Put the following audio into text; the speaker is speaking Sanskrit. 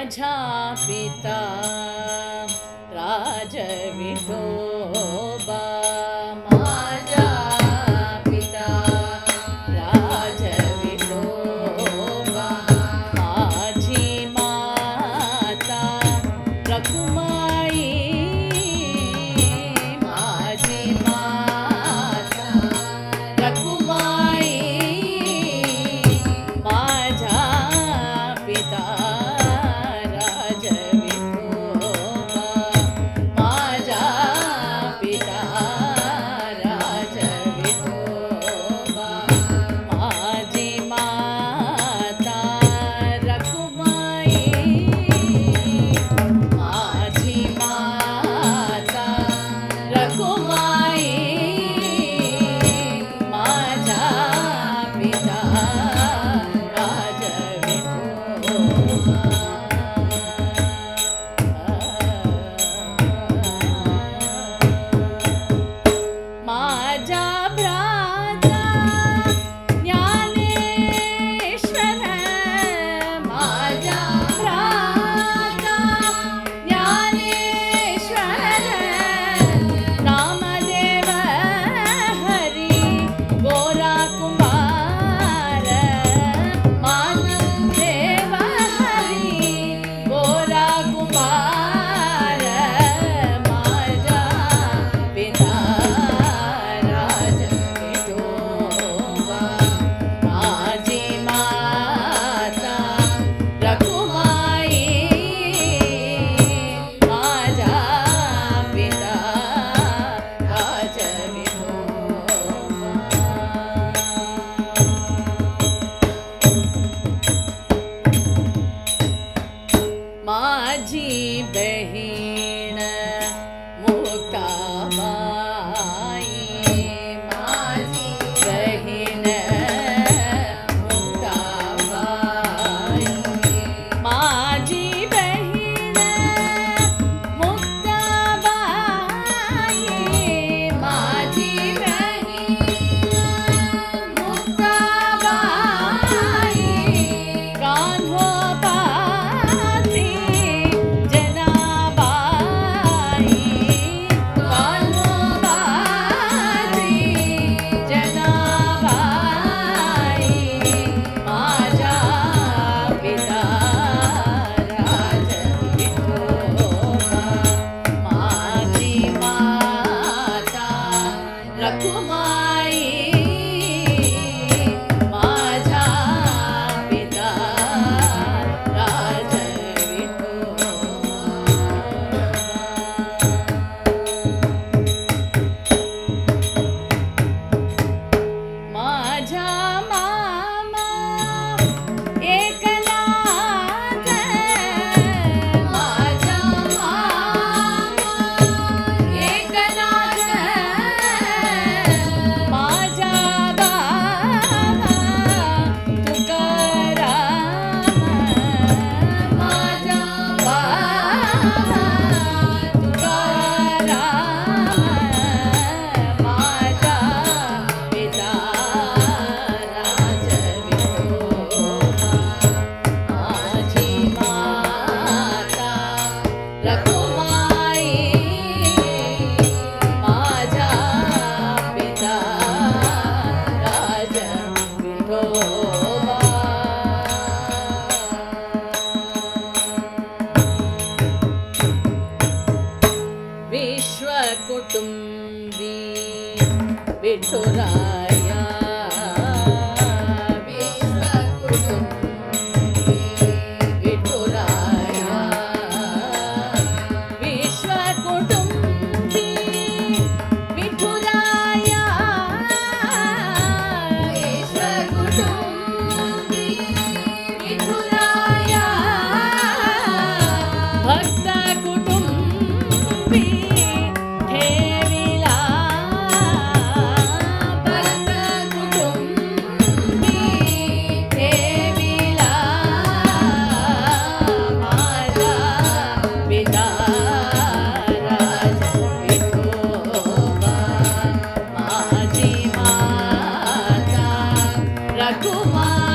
माझा पिता তোমায় Najib விட்டோரா 啊